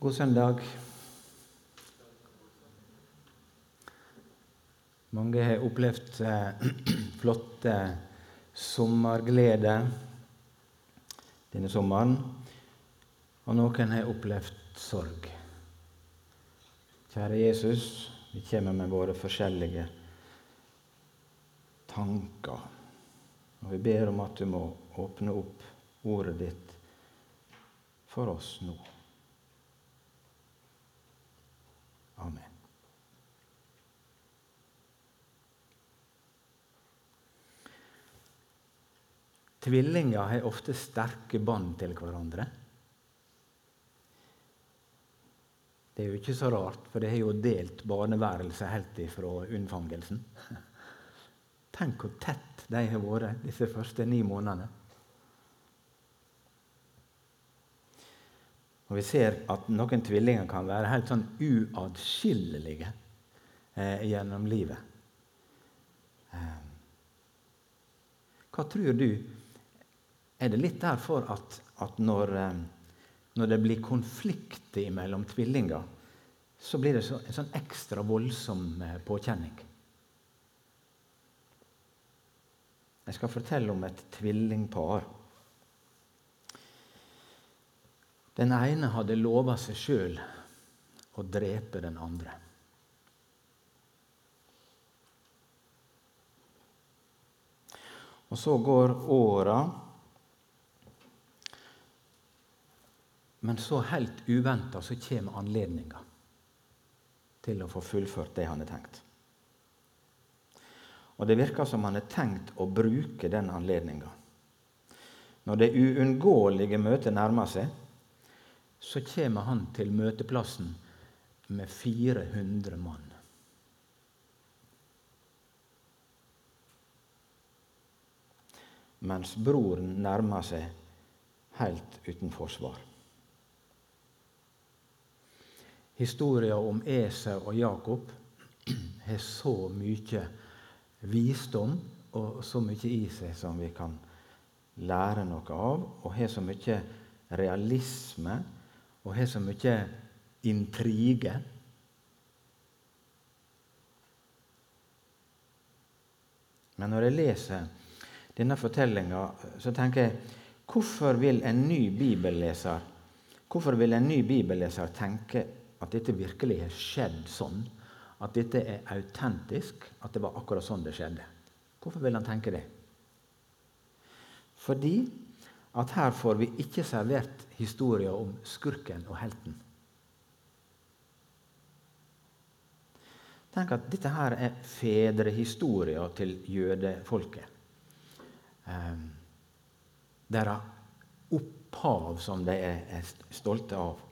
God søndag. Mange har opplevd eh, flotte sommerglede denne sommeren. Og noen har opplevd sorg. Kjære Jesus, vi kommer med våre forskjellige tanker. Og vi ber om at du må åpne opp ordet ditt for oss nå. Amen. Tvillinger har ofte sterke bånd til hverandre. Det er jo ikke så rart, for de har jo delt barneværelse helt ifra unnfangelsen. Tenk hvor tett de har vært disse første ni månedene. Og vi ser at noen tvillinger kan være helt sånn uatskillelige eh, gjennom livet. Eh, hva tror du? Er det litt derfor at, at når, eh, når, det blir konflikter mellom tvillinger, så blir det så, en sånn ekstra voldsom eh, påkjenning? Jeg skal fortelle om et tvillingpar. Den ene hadde lova seg sjøl å drepe den andre. Og så går åra. Men så helt uventa så kommer anledninga til å få fullført det han har tenkt. Og det virker som han har tenkt å bruke den anledninga. Når det uunngåelige møtet nærmer seg, så kommer han til møteplassen med 400 mann. Mens broren nærmer seg helt uten forsvar. Historia om Esau og Jakob har så mye visdom og så mye i seg som vi kan lære noe av, og har så mye realisme og har så mye intrige. Men når jeg leser denne fortellinga, så tenker jeg hvorfor vil en ny bibelleser hvorfor vil en ny bibelleser tenke at dette virkelig har skjedd sånn? At dette er autentisk, at det var akkurat sånn det skjedde? Hvorfor vil han tenke det? Fordi at her får vi ikke servert historier om skurken og helten. Tenk at dette her er fedrehistorier til jødefolket. Eh, deres opphav som de er stolte av.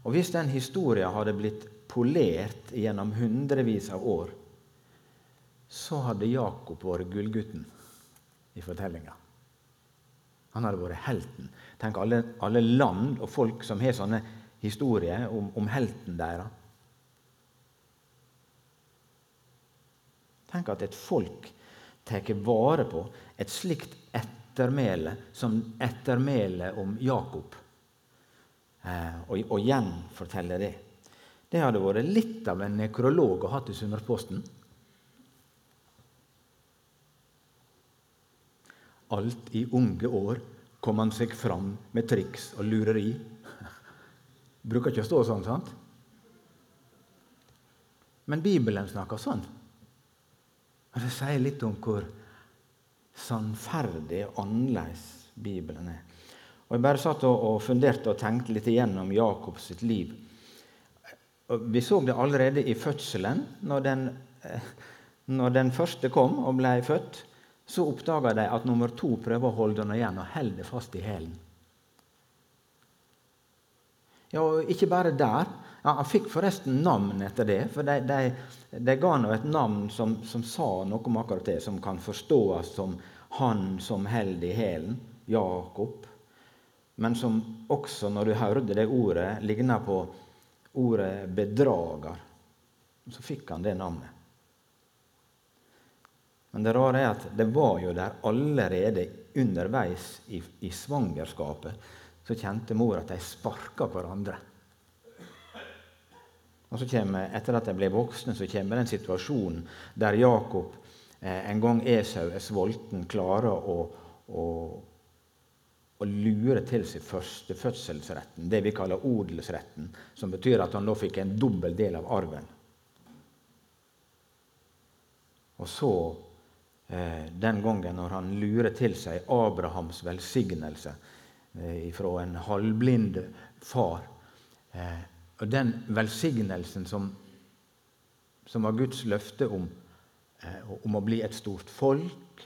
Og Hvis den historien hadde blitt polert gjennom hundrevis av år, så hadde Jakob vært gullgutten i fortellinga. Han hadde vært helten. Tenk alle, alle land og folk som har sånne historier om, om helten deres. Tenk at et folk tar vare på et slikt ettermæle som ettermælet om Jakob, eh, og, og gjenforteller det. Det hadde vært litt av en nekrolog å ha i Sunnmørsposten. Alt i unge år kom han seg fram med triks og lureri. Bruker ikke å stå sånn, sant? Men Bibelen snakker sånn. Og Det sier litt om hvor sannferdig og annerledes Bibelen er. Og Jeg bare satt og funderte og tenkte litt igjennom Jakobs sitt liv. Vi så det allerede i fødselen. Når den, eh, når den første kom og ble født, så oppdaga de at nummer to prøver å holde den igjen og holder fast i hælen. Ja, og ikke bare der. Ja, han fikk forresten navn etter det. For de, de, de ga nå et navn som, som, sa noe om akkurat det, som kan forstås som 'han som holder i hælen', Jakob. Men som også, når du hørte det ordet, ligna på ordet 'bedrager'. Så fikk han det navnet. Men det rare er at det var jo der allerede underveis i, i svangerskapet. Så kjente mor at de sparka hverandre. Og så kommer, Etter at de ble voksne, så kommer den situasjonen der Jakob eh, en gang Esau er sulten, klarer å, å, å lure til seg førstefødselsretten, det vi kaller odelsretten, som betyr at han da fikk en dobbel del av arven. Og så, den gangen når han lurer til seg Abrahams velsignelse eh, fra en halvblind far eh, Og den velsignelsen som, som var Guds løfte om, eh, om å bli et stort folk,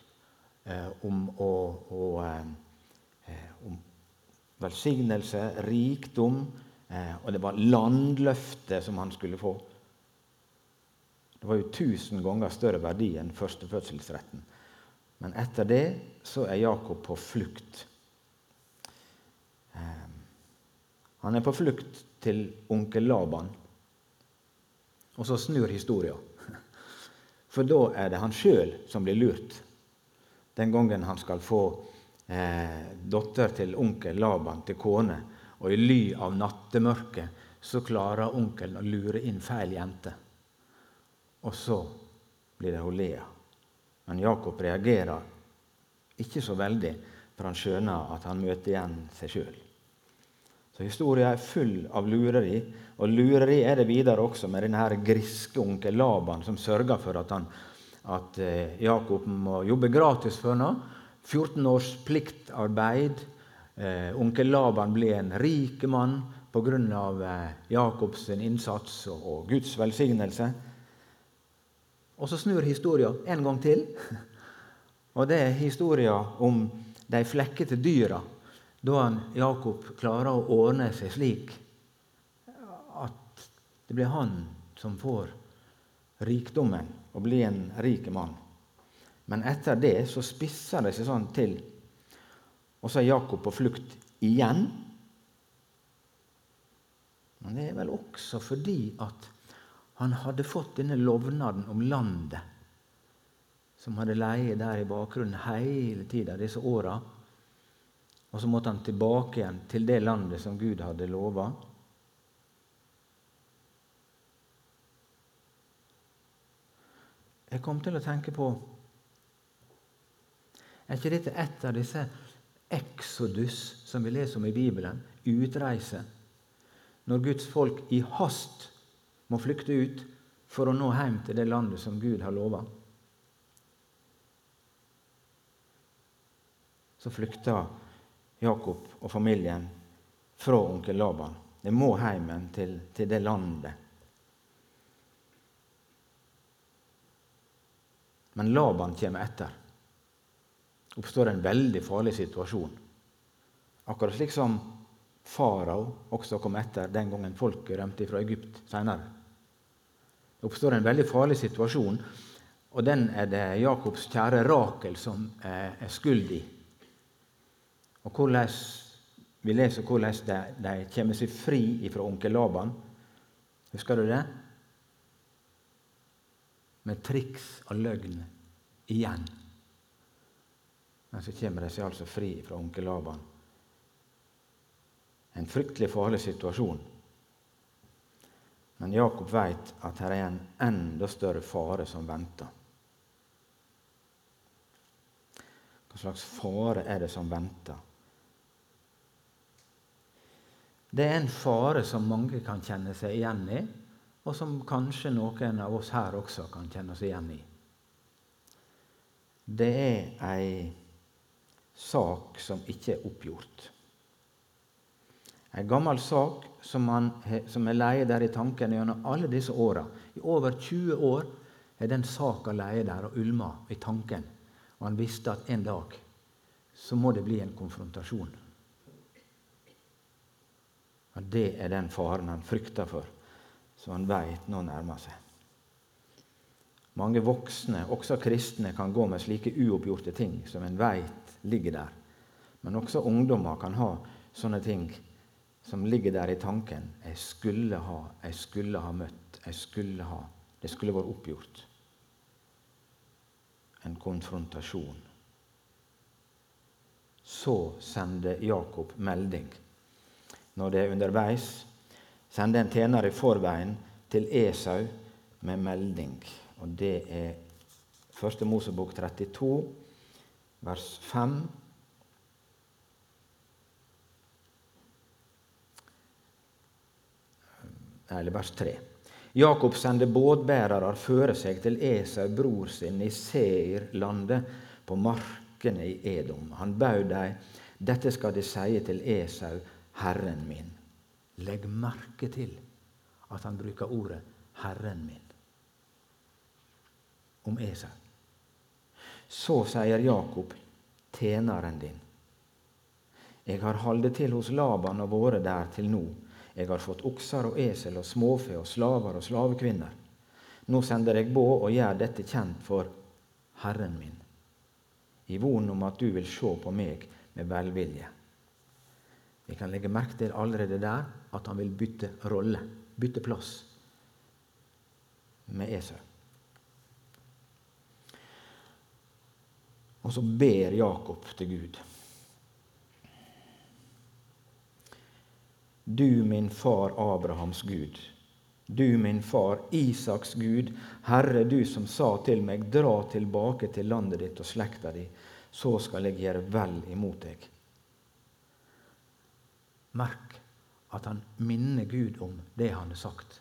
eh, om å, å eh, om velsignelse, rikdom, og det var landløftet som han skulle få. Det var jo tusen ganger større verdi enn førstefødselsretten. Men etter det så er Jakob på flukt. Ehm, han er på flukt til onkel Laban. Og så snur historia. For da er det han sjøl som blir lurt. Den gangen han skal få eh, datter til onkel Laban til kone, og i ly av nattemørket så klarer onkelen å lure inn feil jente. Og så blir det hun Lea. Men Jakob reagerer ikke så veldig, for han skjønner at han møter igjen seg sjøl. Så historien er full av lureri, og lureri er det videre også med denne griske onkel Laban som sørger for at, han, at eh, Jakob må jobbe gratis for ham. 14 års pliktarbeid. Eh, onkel Laban blir en rik mann pga. Eh, Jakobs innsats og Guds velsignelse. Og så snur historien en gang til. Og det er historien om de flekkete dyra, da han, Jakob klarer å ordne seg slik at det blir han som får rikdommen og blir en rik mann. Men etter det så spisser det seg sånn til, og så er Jakob på flukt igjen. Men det er vel også fordi at han hadde fått denne lovnaden om landet, som hadde leie der i bakgrunnen hele tida disse åra. Og så måtte han tilbake igjen til det landet som Gud hadde lova. Jeg kom til å tenke på Er ikke dette et av disse exodus som vi leser om i Bibelen? Utreise. Når Guds folk i hast må flykte ut for å nå hjem til det landet som Gud har lova. Så flykta Jakob og familien fra onkel Laban. De må hjem til, til det landet. Men Laban kommer etter. oppstår en veldig farlig situasjon. Akkurat slik som farao også kom etter den gangen folket rømte fra Egypt senere. Det oppstår en veldig farlig situasjon, og den er det Jakobs kjære Rakel som er skyld i. Og hvordan, Vi leser hvordan de, de kommer seg fri fra onkel Laban. Husker du det? Med triks og løgn igjen. Men så kommer de seg altså fri fra onkel Laban. En fryktelig farlig situasjon. Men Jakob vet at det er en enda større fare som venter. Hva slags fare er det som venter? Det er en fare som mange kan kjenne seg igjen i, og som kanskje noen av oss her også kan kjenne oss igjen i. Det er ei sak som ikke er oppgjort. En gammel sak som, han, som er leie der i tanken gjennom alle disse åra. I over 20 år er den saka leie der og ulma i tanken. Og han visste at en dag så må det bli en konfrontasjon. Og Det er den faren han frykter for, som han veit nå nærmer seg. Mange voksne, også kristne, kan gå med slike uoppgjorte ting som en veit ligger der. Men også ungdommer kan ha sånne ting som ligger der i tanken. Jeg skulle ha, jeg skulle ha møtt, jeg skulle ha Det skulle vært oppgjort. En konfrontasjon. Så sender Jakob melding når det er underveis, sender en tjener i forveien til Esau med melding. Og det er 1. Mosebok 32, vers 5. Eller vers 3. Jakob sendte båtbærere føre seg til Esau, bror sin, i Seir-landet, på markene i Edom. Han baud dem, dette skal de sie til Esau, Herren min. Legg merke til at han bruker ordet 'Herren min' om Esau. Så sier Jakob, tjeneren din. Jeg har holdt til hos Laban og vært der til nå. Jeg har fått okser og esel og småfe og slaver og slavekvinner. Nå sender jeg båd og gjør dette kjent for Herren min, i von om at du vil se på meg med velvilje. Vi kan legge merke til allerede der at han vil bytte rolle, bytte plass med Esau. Og så ber Jakob til Gud. Du min far Abrahams Gud, du min far Isaks Gud, Herre, du som sa til meg, dra tilbake til landet ditt og slekta di, så skal jeg gjøre vel imot deg. Merk at han minner Gud om det han har sagt.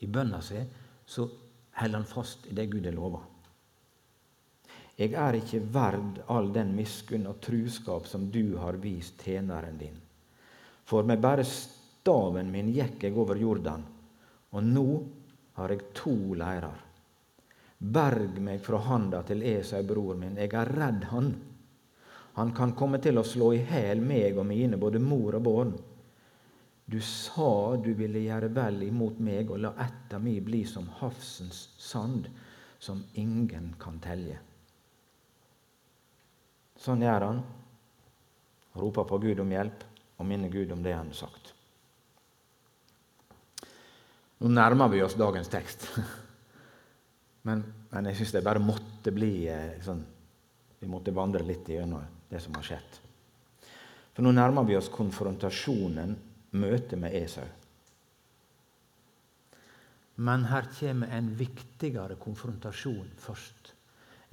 I bønna si så holder han fast i det Gud har lova. Jeg er ikke verd all den miskunn og truskap som du har vist tjeneren din. For med bare staven min gikk jeg over Jordan, og nå har jeg to leirer. Berg meg fra handa til Esau, bror min, jeg er redd han. Han kan komme til å slå i hæl meg og mine, både mor og barn. Du sa du ville gjøre vel imot meg og la ett av mi bli som havsens sand, som ingen kan telje. Sånn gjør han. Roper på Gud om hjelp og minne Gud om det han har sagt. Nå nærmer vi oss dagens tekst. Men, men jeg syns det bare måtte bli eh, sånn Vi måtte vandre litt gjennom det som har skjedd. For nå nærmer vi oss konfrontasjonen, møtet med Esau. Men her kommer en viktigere konfrontasjon først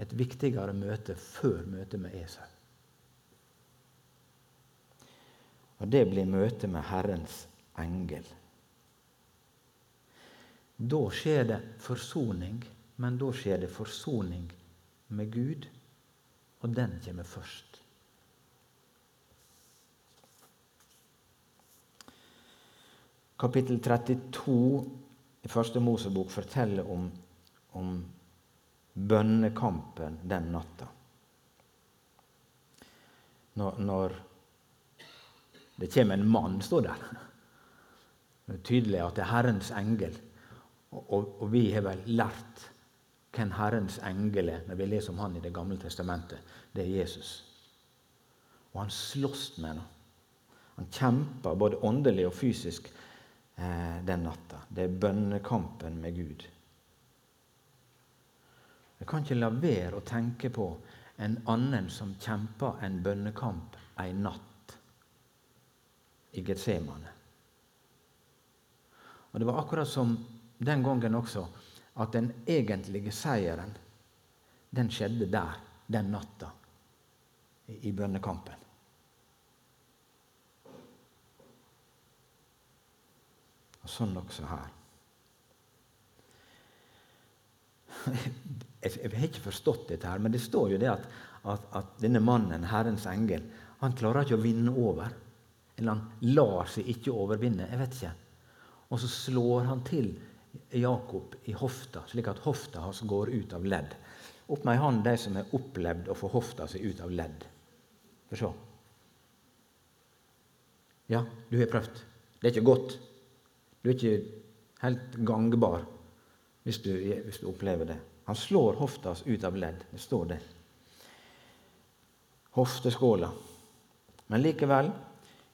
et viktigere møte før møtet med Esau. Og det blir møtet med Herrens engel. Da skjer det forsoning, men da skjer det forsoning med Gud, og den kommer først. Kapittel 32 i Første Mosebok forteller om, om bønnekampen den natta. Når, når det kommer en mann, står der. Det er tydelig at det er Herrens engel. Og, og, og vi har vel lært hvem Herrens engel er når vi leser om han i Det gamle testamentet. Det er Jesus. Og han slåss med henne. Han kjemper både åndelig og fysisk eh, den natta. Det er bønnekampen med Gud. Jeg kan ikke la være å tenke på en annen som kjempa en bønnekamp ei natt i Getsemane. Og Det var akkurat som den gangen også, at den egentlige seieren, den skjedde der, den natta, i bønnekampen. Og sånn også her. jeg, har ikke forstått dette, her, men det står jo det at, at, at, denne mannen, Herrens engel, han klarer ikke å vinne over. Eller han lar seg ikke overvinne. Jeg vet ikke. Og så slår han til Jakob i hofta, slik at hofta hans går ut av ledd. Opp med ei hånd de som har opplevd å få hofta seg ut av ledd. Få så Ja, du har prøvd. Det er ikke godt. Du er ikke helt gangbar hvis du, hvis du opplever det. Han slår hofta ut av ledd. Det står det. Hofteskåla. Men likevel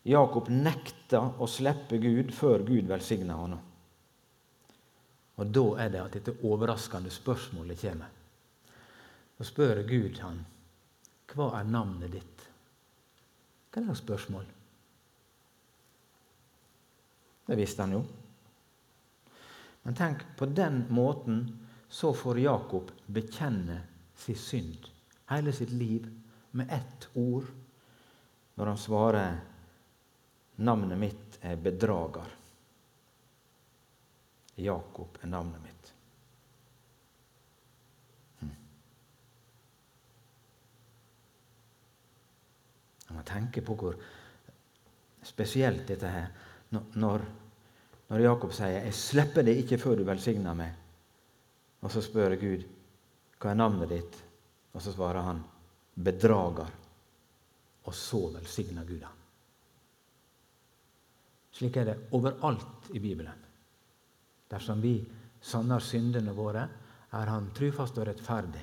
Jakob nekta å slippe Gud før Gud velsigna ham. Og da er det at dette overraskende spørsmålet kommer. Så spør Gud han, hva er navnet ditt? Hva er det spørsmål? Det visste han jo. Men tenk, på den måten så får Jakob bekjenne sin synd, hele sitt liv, med ett ord når han svarer 'Navnet mitt er bedrager'. Jakob er navnet mitt. Hm. Jeg må tenke på hvor spesielt dette her når, når Jakob sier 'Jeg slipper det ikke før du velsigner meg', og så spør Gud 'Hva er navnet ditt?' Og så svarer han 'bedrager', og så velsigner Gud han. Slik er det overalt i Bibelen. Dersom vi sanner syndene våre, er Han trufast og rettferdig.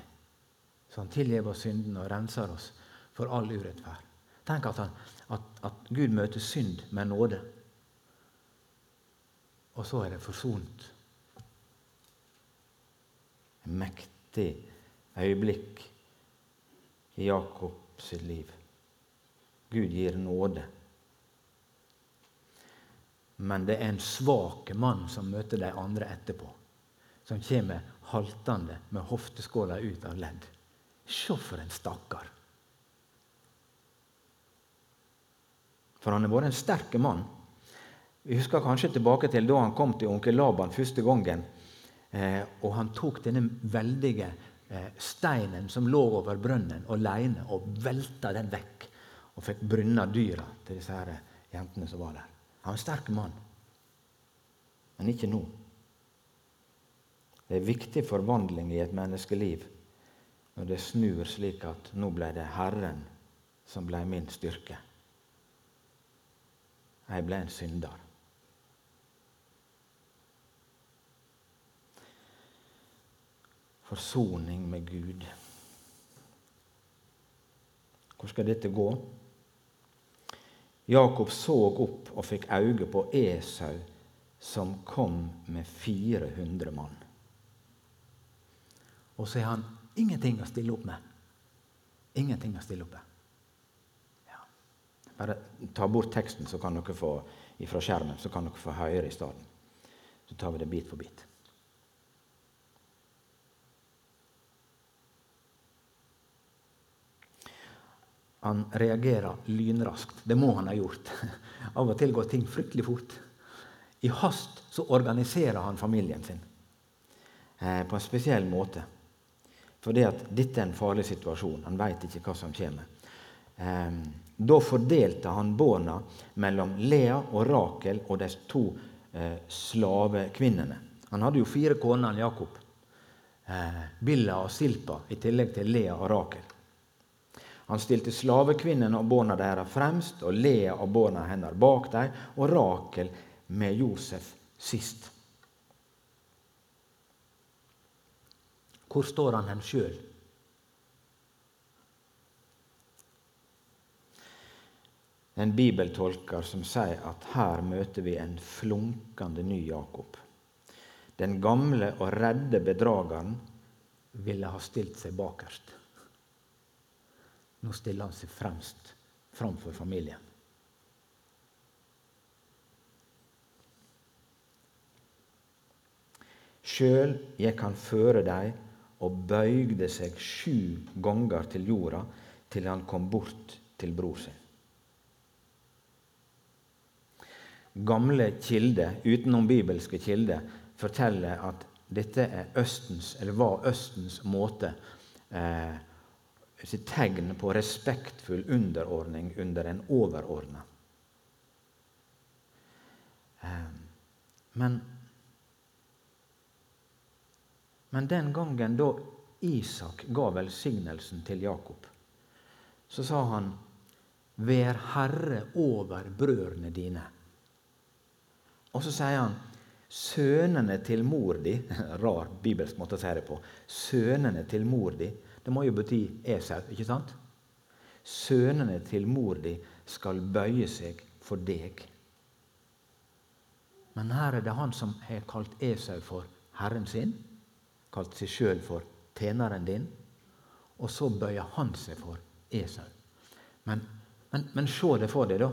Så Han tilgir oss syndene og renser oss for all urettferd. Tenk at, han, at, at Gud møter synd med nåde. Og så er det forsont. Et mektig øyeblikk i Jakobs liv. Gud gir nåde men det er en svak mann som møter de andre etterpå. Som kommer haltende med hofteskåla ut av ledd. Se for en stakkar! For han har vært en sterk mann. Vi husker kanskje tilbake til da han kom til onkel Laban første gangen. Eh, og han tok denne veldige eh, steinen som lå over brønnen, alene, og velta den vekk. Og fikk brunna dyra til disse her jentene som var der. Han er en sterk mann, men ikke nå. Det er viktig forvandling i et menneskeliv når det snur slik at nå ble det Herren som ble min styrke. Jeg ble en synder. Forsoning med Gud. Hvor skal dette gå? Jakob så opp og fikk øye på Esau, som kom med 400 mann. Og så har han ingenting å stille opp med. Ingenting å stille opp med. Ja. Bare ta bort teksten fra skjermen, så kan dere få høre i stedet. Så tar vi det bit for bit. Han reagerer lynraskt. Det må han ha gjort. Av og til går ting fryktelig fort. I hast så organiserer han familien sin eh, på en spesiell måte. Fordi at dette er en farlig situasjon. Han veit ikke hva som kommer. Eh, da fordelte han barna mellom Lea og Rakel og de to eh, slavekvinnene. Han hadde jo fire koner, Jakob. Eh, Billa og Silpa, i tillegg til Lea og Rakel. Han stilte slavekvinnene og barna deres fremst, og Lea og barna hennes bak dem, og Rakel med Josef sist. Hvor står han hen sjøl? En bibeltolker som sier at her møter vi en flunkende ny Jakob. Den gamle og redde bedrageren ville ha stilt seg bakerst. Nå stiller han seg fremst framfor familien. Sjøl gikk han føre deg og bøygde seg sju ganger til jorda til han kom bort til bror sin. Gamle kilder, utenom bibelske kilder, forteller at dette er Østens, eller var Østens måte eh, sitt tegn på respektfull underordning under en overordna. Ehm, men, men den gangen da Isak ga velsignelsen til Jakob, så sa han Vær herre over brødrene dine. Og så sier han sønnene til mor di Rar bibelsk måte å si det på. Sønnene til mor di det må jo bety Esau, ikke sant? Sønnene til mor di skal bøye seg for deg. Men her er det han som har kalt Esau for herren sin, kalt seg sjøl for tjeneren din, og så bøyer han seg for Esau. Men, men, men se det for deg, da.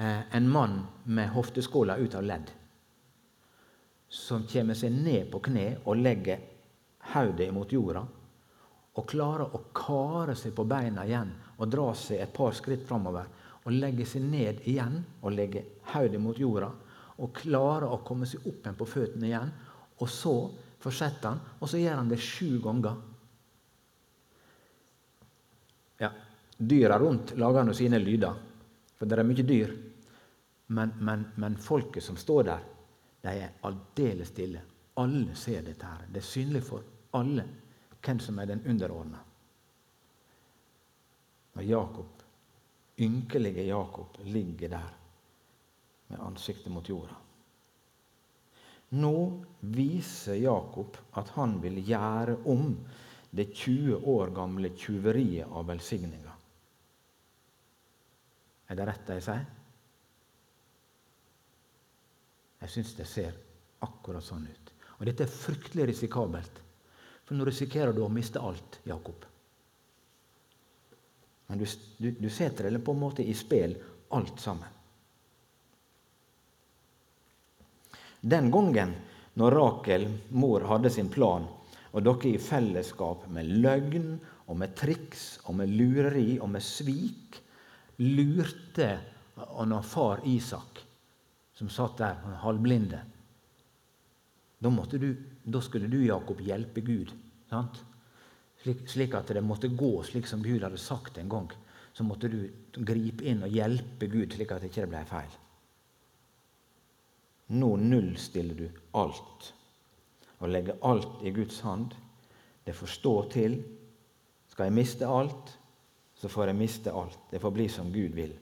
eh, en mann med hofteskåla ut av ledd. Som kommer seg ned på kne og legger hodet mot jorda. Og klarer å kare seg på beina igjen og dra seg et par skritt framover. Og legge seg ned igjen og legge hodet mot jorda. Og klarer å komme seg opp igjen på føttene igjen. Og så fortsetter han, og så gjør han det sju ganger. Ja, Dyra rundt lager nå sine lyder, for det er mye dyr. Men, men, men, folket som står der, de er aldeles stille. Alle ser dette. her. Det er synlig for alle hvem som er den underordna. Og Jakob, ynkelige Jakob, ligger der med ansiktet mot jorda. Nå viser Jakob at han vil gjøre om det 20 år gamle tjuveriet av velsigninga. Er det rett det jeg sier? Jeg syns det ser akkurat sånn ut. Og dette er fryktelig risikabelt. For nå risikerer du å miste alt, Jakob. Men du, du, du setter det på en måte i spill, alt sammen. Den gangen når Rakel, mor, hadde sin plan, og dere i fellesskap med løgn og med triks og med lureri og med svik lurte han far Isak, som satt der halvblinde. Da, måtte du, da, skulle du, Jakob, hjelpe Gud. Slik, slik, at det måtte gå slik som Gud hadde sagt en gang. Så måtte du gripe inn og hjelpe Gud, slik at det ikke ble feil. Nå nullstiller du alt og legger alt i Guds hand. Det får stå til. Skal jeg miste alt, så får jeg miste alt. Det får bli som Gud vil.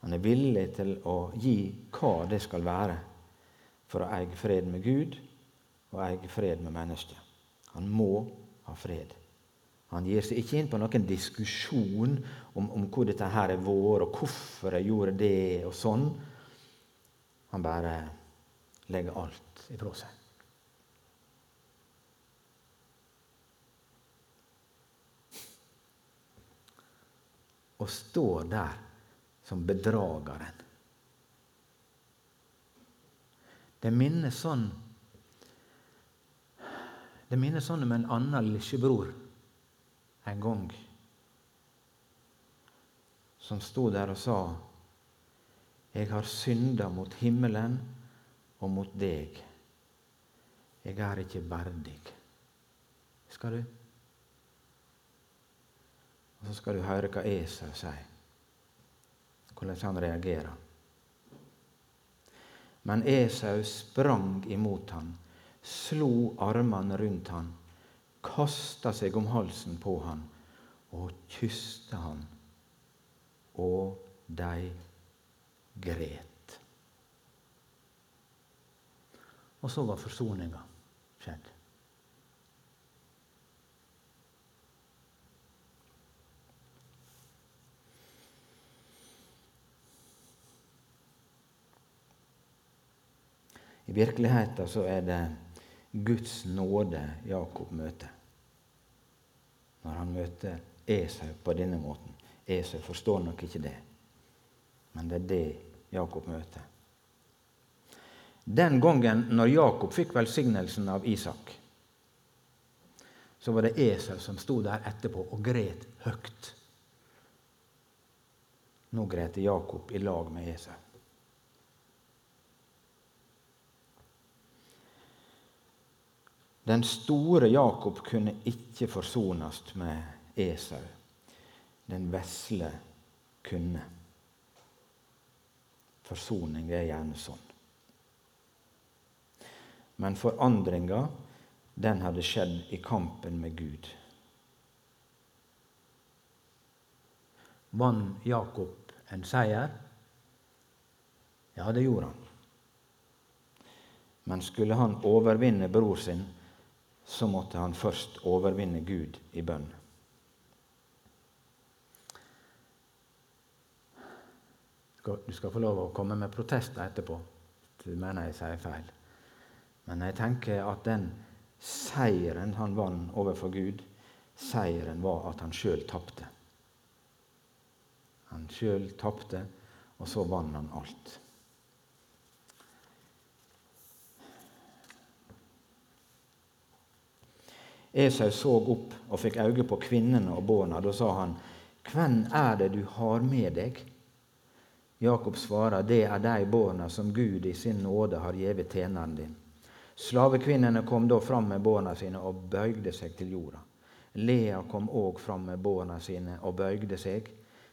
Han er villig til å gi hva det skal være for å eie fred med Gud og eie fred med mennesket. Han må ha fred. Han gir seg ikke inn på noen diskusjon om, om hvor dette her er vår, og hvorfor jeg gjorde det, og sånn. Han bare legger alt ifra seg. og står der som bedrageren. Det minner sånn Det minner sånn om en annen lillebror en gang som sto der og sa Jeg har synda mot himmelen og mot deg. Jeg er ikke verdig. Skal du? Og så skal du høre hva Esau sier, hvordan han reagerer. Men Esau sprang imot ham, slo armene rundt han, kasta seg om halsen på han og kysta han. Og de gret. Og så var forsoninga skjedd. I virkeligheten så er det Guds nåde Jakob møter. Når han møter Esau på denne måten. Esau forstår nok ikke det, men det er det Jakob møter. Den gangen når Jakob fikk velsignelsen av Isak, så var det Esau som sto der etterpå og gret høyt. Nå gret Jakob i lag med Esau. Den store Jakob kunne ikke forsones med Esau. Den vesle kunne. Forsoning er gjerne sånn. Men forandringa, den hadde skjedd i kampen med Gud. Vant Jakob en seier? Ja, det gjorde han. Men skulle han overvinne bror sin, så måtte han først overvinne Gud i bønn. Du skal få lov å komme med protester etterpå. Du mener jeg sier feil. Men jeg tenker at den seieren han vant overfor Gud, seieren var at han sjøl tapte. Han sjøl tapte, og så vant han alt. Esau så opp og fikk øye på kvinnene og barna. Da sa han, 'Hvem er det du har med deg?' Jakob svarer, 'Det er de barna som Gud i sin nåde har gitt tjeneren din.' Slavekvinnene kom da fram med barna sine og bøygde seg til jorda. Lea kom òg fram med barna sine og bøygde seg.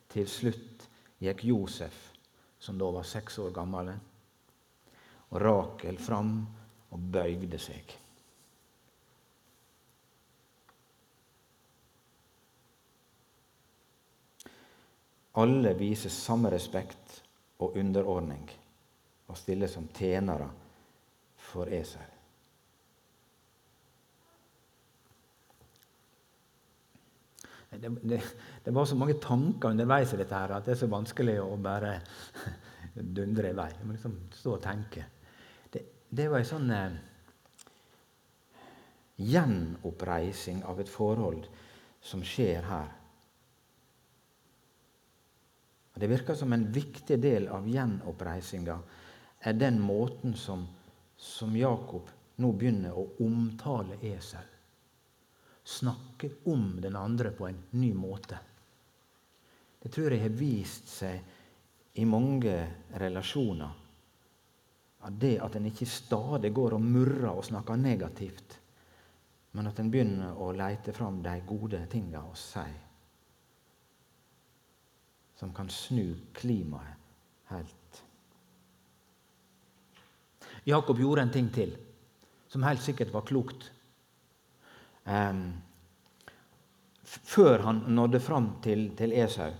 Til slutt gikk Josef, som da var seks år gammel, og Rakel fram og bøygde seg. Alle viser samme respekt og underordning og stiller som tjenere for Esau. Det, det, det, var så mange tanker underveis i dette her at det er så vanskelig å bare dundre i vei. Jeg må liksom stå og tenke. Det, det var en sånn eh, gjenoppreising av et forhold som skjer her. Og Det virker som en viktig del av gjenoppreisinga er den måten som, som Jakob nå begynner å omtale Esau. Snakke om den andre på en ny måte. Det tror jeg har vist seg i mange relasjoner. At det at en ikke stadig går og murrer og snakker negativt, men at en begynner å leite fram de gode tinga og sier som kan snu klimaet helt. Jakob gjorde en ting til som helt sikkert var klokt. Før han nådde fram til, til, Esau,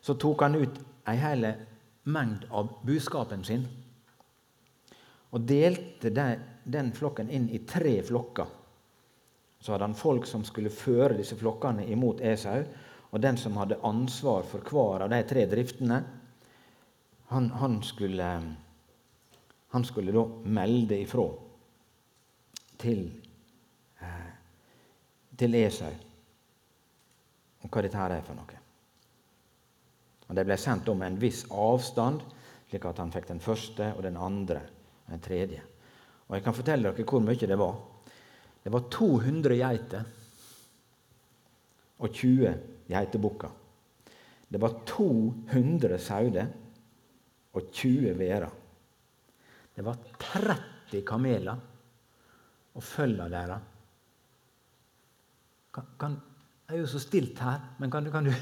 så tok han ut ei hel mengd av buskapen sin og delte den flokken inn i tre flokker. Så hadde han folk som skulle føre disse flokkene imot Esau. Og den som hadde ansvar for hver av de tre driftene, han, han, skulle, han skulle da melde ifra til, eh, til Esau om hva dette her er for noe. Og Det ble sendt om en viss avstand, slik at han fikk den første og den andre og den tredje. Og Jeg kan fortelle dere hvor mye det var. Det var 200 geiter og 20 geitebukker. Det var 200 sauer og 20 værer. Det var 30 kameler og følga deres. Det er jo så stilt her, men kan, kan, du,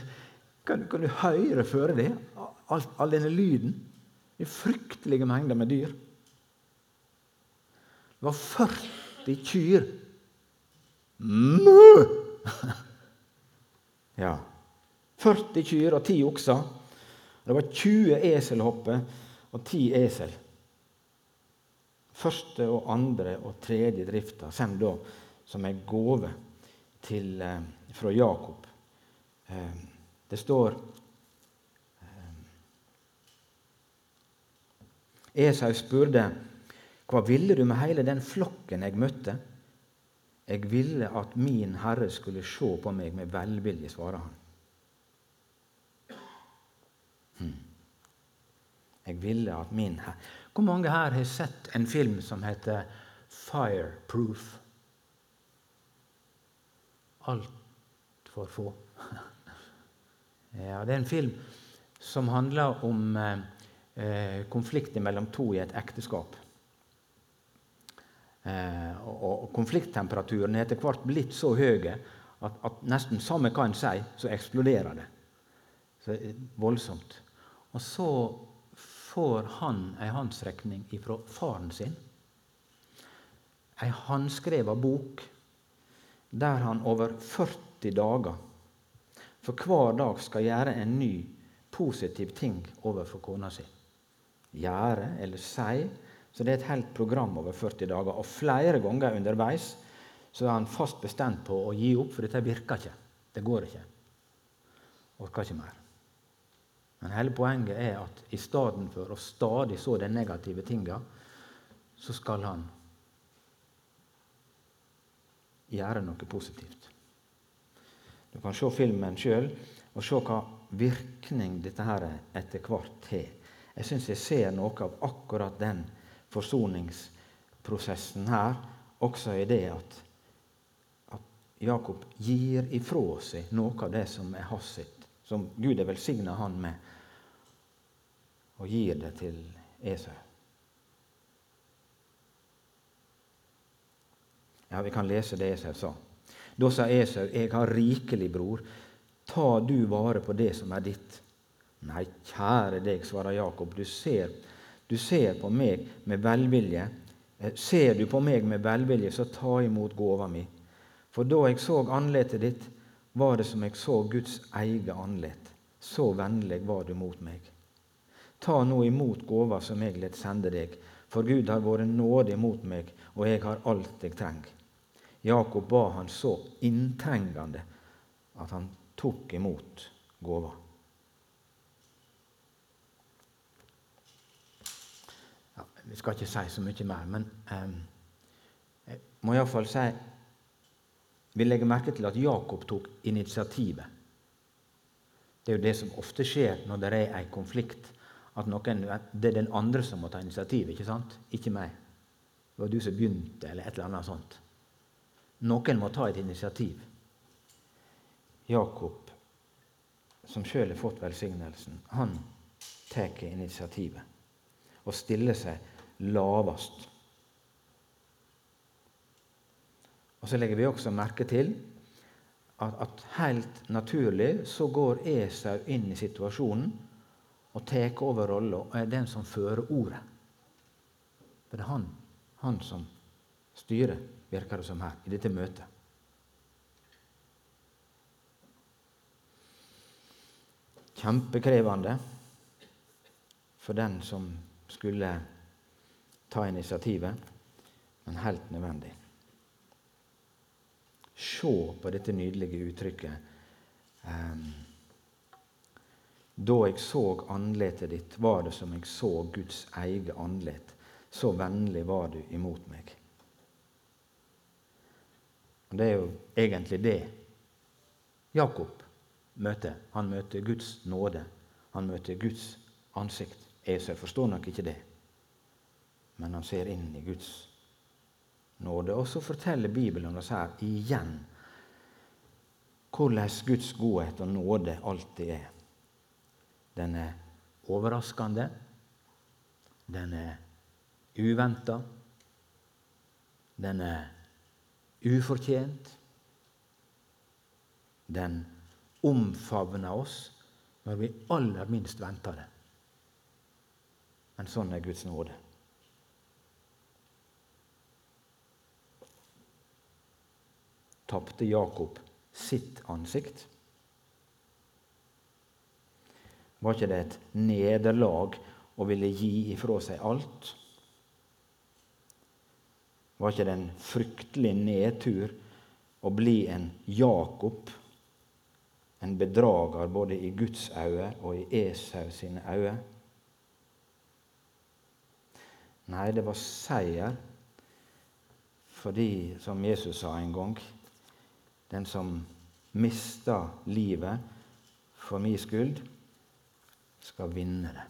kan, kan du, høre føre det? All, all, denne lyden? Det fryktelige mengder med dyr. Det var 40 kyr. Mø! Ja. 40 kyr og 10 okser. Det var 20 eselhopper og 10 esel. Første og andre og tredje drifta kommer da som en gave til, eh, fra Jakob. Eh, det står eh, Esau spurte hva ville du med hele den flokken jeg møtte? Jeg ville at min Herre skulle se på meg med velvilje, svarer han. Hmm. Jeg ville at min Herre Hvor mange her har sett en film som heter Fireproof? Altfor få. ja, det er en film som handler om eh, eh konflikter mellom to i et ekteskap. Eh, og konflikttemperaturen er etter hvert blitt så høy at, at nesten samme hva en sier, så eksploderer det. Så er voldsomt. Og så får han ei håndsrekning fra faren sin. Ei håndskrevet bok der han over 40 dager for hver dag skal gjøre en ny positiv ting overfor kona si. Gjøre eller si så det er et helt program over 40 dager. Og flere ganger underveis så er han fast bestemt på å gi opp, for dette virker ikke. Det går ikke. Orker ikke mer. Men hele poenget er at i stedet for å stadig så de negative tinga, så skal han gjøre noe positivt. Du kan se filmen sjøl og se hva virkning dette her etter hvert har. Jeg syns jeg ser noe av akkurat den forsoningsprosessen her, også i det at, at Jakob gir ifra seg noe av det som er hans som Gud har velsigna han med, og gir det til Esau. Ja, Vi kan lese det Esau sa. Da sa Esau, 'Jeg har rikelig, bror. Ta du vare på det som er ditt.' Nei, kjære deg, svarer Jakob, du ser, du ser på meg med velvilje. Eh, ser du på meg med velvilje, så ta imot gåva mi. For da jeg så andletet ditt, var det som jeg så Guds eget andlet. Så vennlig var du mot meg. Ta nå imot gåva som jeg let sende deg, for Gud har vært nådig mot meg, og jeg har alt jeg trenger. Jakob ba han så inntrengende at han tok imot gåva. Ja, vi skal ikke si så mye mer, men um, jeg må iallfall si Vi legger merke til at Jakob tok initiativet. Det er jo det som ofte skjer når det er en konflikt. At noen, Det er den andre som må ta initiativet, ikke sant? Ikke meg. Det var du som begynte, eller et eller annet sånt. Noen må ta et initiativ. Jakob, som sjøl har fått velsignelsen, han tar initiativet og stiller seg lavest. Og Så legger vi også merke til at, at helt naturlig så går Esau inn i situasjonen og tar over rolla og er den som fører ordet. For det er han, han som styrer virker det som her, i dette møtet. Kjempekrevende for den som skulle ta initiativet, men helt nødvendig. Se på dette nydelige uttrykket. Um, da jeg så andletet ditt, var det som jeg så Guds eget andlet. Så vennlig var du imot meg. Og Det er jo egentlig det Jakob møter. Han møter Guds nåde. Han møter Guds ansikt. Jeg forstår nok ikke det, men han ser inn i Guds nåde. Og så forteller Bibelen oss her igjen hvordan Guds godhet og nåde alltid er. Den er overraskende. Den er uventa. Den er ufortjent. Den omfavner oss når vi aller minst venter det. Men sånn er Guds nåde. Tapte Jakob sitt ansikt? Var ikke det et nederlag å ville gi ifra seg alt? Var ikke det en fryktelig nedtur å bli en Jakob, en bedrager både i Guds øyne og i Esau sine øyne? Nei, det var seier fordi, som Jesus sa en gang, den som mister livet for min skyld, skal vinne det.